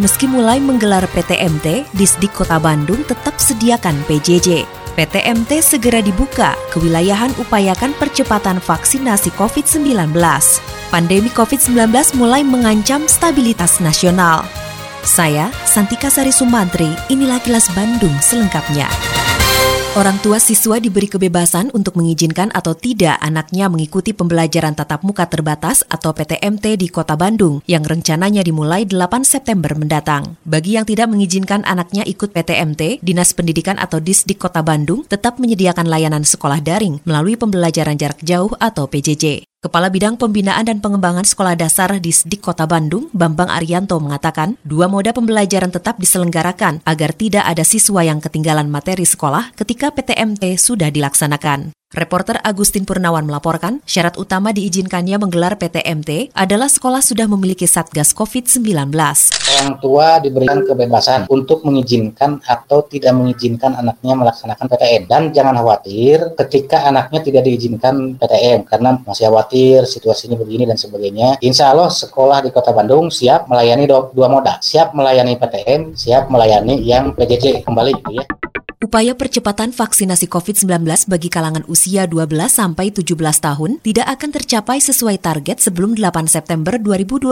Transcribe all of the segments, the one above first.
Meski mulai menggelar PTMT, Disdik Kota Bandung tetap sediakan PJJ. PTMT segera dibuka, kewilayahan upayakan percepatan vaksinasi COVID-19. Pandemi COVID-19 mulai mengancam stabilitas nasional. Saya, Santika Sari Sumantri, inilah kilas Bandung selengkapnya. Orang tua siswa diberi kebebasan untuk mengizinkan atau tidak anaknya mengikuti pembelajaran tatap muka terbatas atau PTMT di Kota Bandung yang rencananya dimulai 8 September mendatang. Bagi yang tidak mengizinkan anaknya ikut PTMT, Dinas Pendidikan atau Disdik Kota Bandung tetap menyediakan layanan sekolah daring melalui pembelajaran jarak jauh atau PJJ. Kepala Bidang Pembinaan dan Pengembangan Sekolah Dasar Disdik Kota Bandung, Bambang Arianto mengatakan, dua moda pembelajaran tetap diselenggarakan agar tidak ada siswa yang ketinggalan materi sekolah ketika PTMT sudah dilaksanakan. Reporter Agustin Purnawan melaporkan, syarat utama diizinkannya menggelar PTMT adalah sekolah sudah memiliki Satgas COVID-19. orang tua diberikan kebebasan untuk mengizinkan atau tidak mengizinkan anaknya melaksanakan PTM dan jangan khawatir ketika anaknya tidak diizinkan PTM karena masih khawatir situasinya begini dan sebagainya. Insya Allah sekolah di kota Bandung siap melayani dua moda. Siap melayani PTM siap melayani yang PJJ kembali gitu ya Upaya percepatan vaksinasi COVID-19 bagi kalangan usia 12 sampai 17 tahun tidak akan tercapai sesuai target sebelum 8 September 2021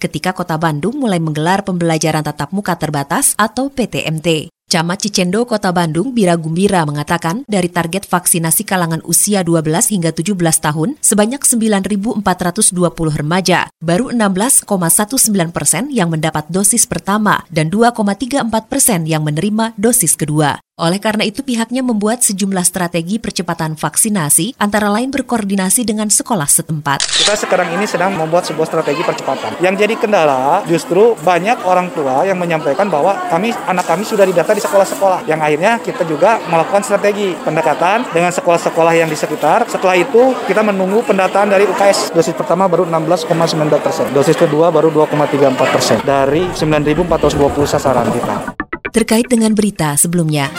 ketika Kota Bandung mulai menggelar pembelajaran tatap muka terbatas atau PTMT. Camat Cicendo Kota Bandung Bira Gumbira mengatakan dari target vaksinasi kalangan usia 12 hingga 17 tahun sebanyak 9.420 remaja, baru 16,19 persen yang mendapat dosis pertama dan 2,34 persen yang menerima dosis kedua. Oleh karena itu pihaknya membuat sejumlah strategi percepatan vaksinasi antara lain berkoordinasi dengan sekolah setempat. Kita sekarang ini sedang membuat sebuah strategi percepatan. Yang jadi kendala justru banyak orang tua yang menyampaikan bahwa kami anak kami sudah didata di sekolah-sekolah. Yang akhirnya kita juga melakukan strategi pendekatan dengan sekolah-sekolah yang di sekitar. Setelah itu kita menunggu pendataan dari UKS. Dosis pertama baru 16,9 persen. Dosis kedua baru 2,34 persen. Dari 9.420 sasaran kita. Terkait dengan berita sebelumnya,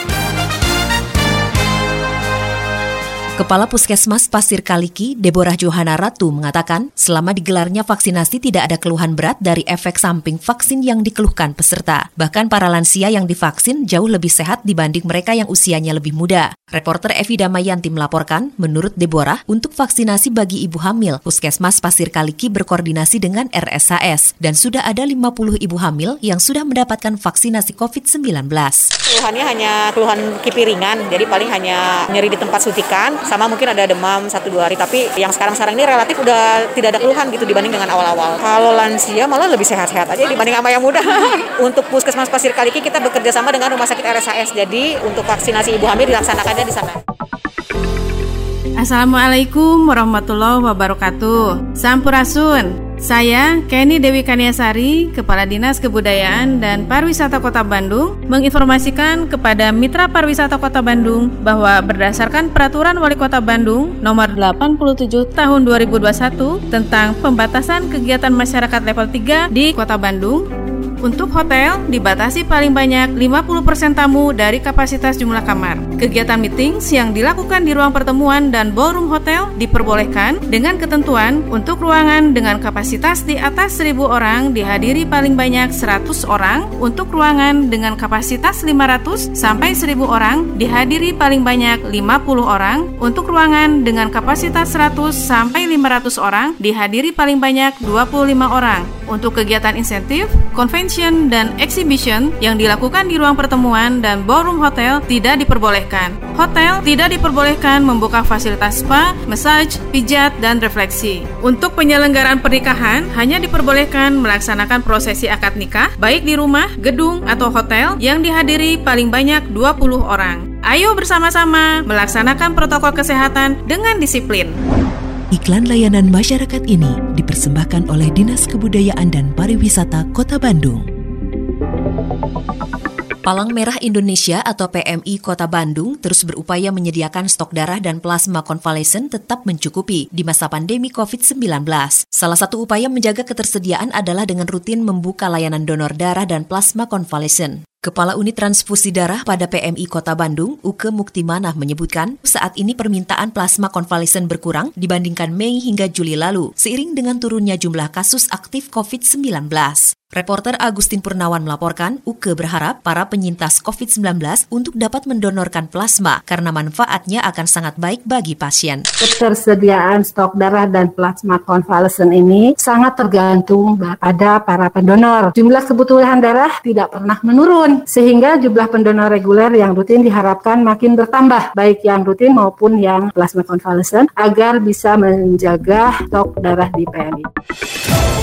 Kepala Puskesmas Pasir Kaliki, Deborah Johana Ratu mengatakan, selama digelarnya vaksinasi tidak ada keluhan berat dari efek samping vaksin yang dikeluhkan peserta. Bahkan para lansia yang divaksin jauh lebih sehat dibanding mereka yang usianya lebih muda. Reporter Evi Damayanti melaporkan, menurut Deborah, untuk vaksinasi bagi ibu hamil, Puskesmas Pasir Kaliki berkoordinasi dengan RSAS dan sudah ada 50 ibu hamil yang sudah mendapatkan vaksinasi COVID-19. Keluhannya hanya keluhan kipi ringan, jadi paling hanya nyeri di tempat suntikan, sama mungkin ada demam satu dua hari. Tapi yang sekarang-sekarang ini relatif udah tidak ada keluhan gitu dibanding dengan awal-awal. Kalau lansia malah lebih sehat-sehat aja dibanding sama yang muda. untuk Puskesmas Pasir Kaliki kita bekerja sama dengan Rumah Sakit RSAS, jadi untuk vaksinasi ibu hamil dilaksanakannya di sana. Assalamualaikum warahmatullahi wabarakatuh. Sampurasun. Saya Kenny Dewi Kaniasari, Kepala Dinas Kebudayaan dan Pariwisata Kota Bandung, menginformasikan kepada Mitra Pariwisata Kota Bandung bahwa berdasarkan Peraturan Wali Kota Bandung Nomor 87 Tahun 2021 tentang pembatasan kegiatan masyarakat level 3 di Kota Bandung, untuk hotel, dibatasi paling banyak 50% tamu dari kapasitas jumlah kamar. Kegiatan meetings yang dilakukan di ruang pertemuan dan ballroom hotel diperbolehkan dengan ketentuan untuk ruangan dengan kapasitas di atas 1000 orang dihadiri paling banyak 100 orang, untuk ruangan dengan kapasitas 500 sampai 1000 orang dihadiri paling banyak 50 orang, untuk ruangan dengan kapasitas 100 sampai 500 orang dihadiri paling banyak 25 orang. Untuk kegiatan insentif, convention, dan exhibition yang dilakukan di ruang pertemuan dan ballroom hotel tidak diperbolehkan. Hotel tidak diperbolehkan membuka fasilitas spa, massage, pijat, dan refleksi. Untuk penyelenggaraan pernikahan, hanya diperbolehkan melaksanakan prosesi akad nikah, baik di rumah, gedung, atau hotel yang dihadiri paling banyak 20 orang. Ayo bersama-sama melaksanakan protokol kesehatan dengan disiplin. Iklan layanan masyarakat ini dipersembahkan oleh Dinas Kebudayaan dan Pariwisata Kota Bandung. Palang Merah Indonesia atau PMI Kota Bandung terus berupaya menyediakan stok darah dan plasma konvalesen tetap mencukupi di masa pandemi COVID-19. Salah satu upaya menjaga ketersediaan adalah dengan rutin membuka layanan donor darah dan plasma konvalesen. Kepala Unit Transfusi Darah pada PMI Kota Bandung, Uke Muktimanah menyebutkan, saat ini permintaan plasma konvalesen berkurang dibandingkan Mei hingga Juli lalu, seiring dengan turunnya jumlah kasus aktif COVID-19. Reporter Agustin Purnawan melaporkan, Uke berharap para penyintas COVID-19 untuk dapat mendonorkan plasma karena manfaatnya akan sangat baik bagi pasien. Ketersediaan stok darah dan plasma konvalesen ini sangat tergantung pada para pendonor. Jumlah kebutuhan darah tidak pernah menurun, sehingga jumlah pendonor reguler yang rutin diharapkan makin bertambah, baik yang rutin maupun yang plasma konvalesen, agar bisa menjaga stok darah di PMI.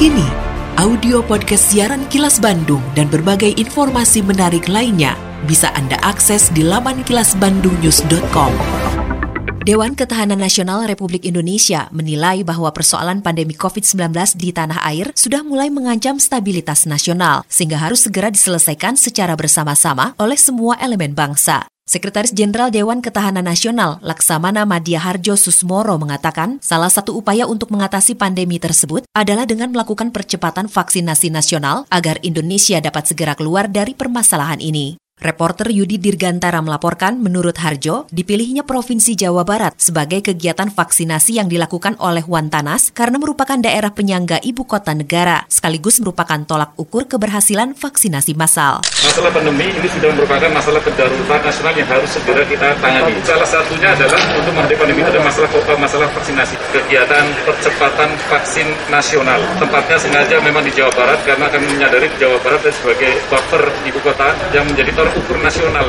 Kini, audio podcast siaran Kilas Bandung dan berbagai informasi menarik lainnya bisa Anda akses di laman kilasbandungnews.com. Dewan Ketahanan Nasional Republik Indonesia menilai bahwa persoalan pandemi COVID-19 di tanah air sudah mulai mengancam stabilitas nasional, sehingga harus segera diselesaikan secara bersama-sama oleh semua elemen bangsa. Sekretaris Jenderal Dewan Ketahanan Nasional Laksamana Madya Harjo Susmoro mengatakan salah satu upaya untuk mengatasi pandemi tersebut adalah dengan melakukan percepatan vaksinasi nasional agar Indonesia dapat segera keluar dari permasalahan ini. Reporter Yudi Dirgantara melaporkan, menurut Harjo, dipilihnya Provinsi Jawa Barat sebagai kegiatan vaksinasi yang dilakukan oleh Wantanas karena merupakan daerah penyangga ibu kota negara, sekaligus merupakan tolak ukur keberhasilan vaksinasi massal. Masalah pandemi ini sudah merupakan masalah kedaruratan nasional yang harus segera kita tangani. Salah satunya adalah untuk menghadapi pandemi itu masalah masalah vaksinasi. Kegiatan percepatan vaksin nasional. Tempatnya sengaja memang di Jawa Barat karena kami menyadari Jawa Barat sebagai buffer ibu kota yang menjadi tolak ukur nasional.